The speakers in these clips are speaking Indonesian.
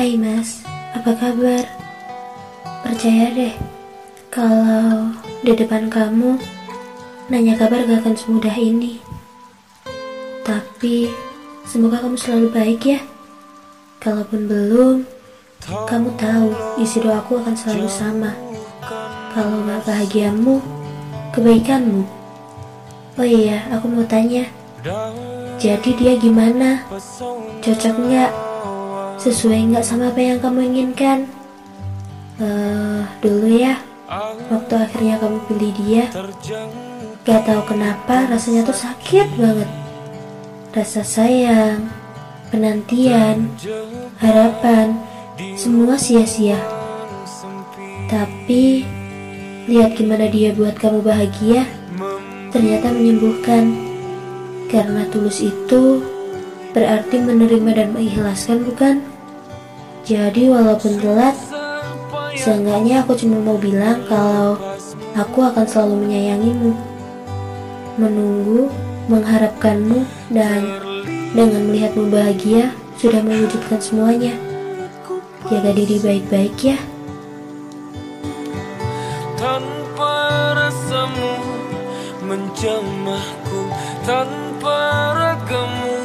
Hai mas, apa kabar? Percaya deh, kalau di depan kamu nanya kabar gak akan semudah ini. Tapi semoga kamu selalu baik ya. Kalaupun belum, kamu tahu isi doaku akan selalu sama. Kalau gak bahagiamu, kebaikanmu. Oh iya, aku mau tanya. Jadi dia gimana? Cocok nggak? Sesuai nggak sama apa yang kamu inginkan? Uh, dulu ya, waktu akhirnya kamu pilih dia, gak tahu kenapa rasanya tuh sakit banget. Rasa sayang, penantian, harapan, semua sia-sia. Tapi lihat gimana dia buat kamu bahagia, ternyata menyembuhkan. Karena tulus itu berarti menerima dan mengikhlaskan bukan? Jadi walaupun telat, seenggaknya aku cuma mau bilang kalau aku akan selalu menyayangimu, menunggu, mengharapkanmu, dan dengan melihatmu bahagia sudah mewujudkan semuanya. Jaga diri baik-baik ya. Tanpa rasamu menjamahku tanpa ragamu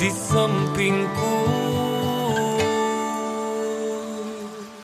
di sampingku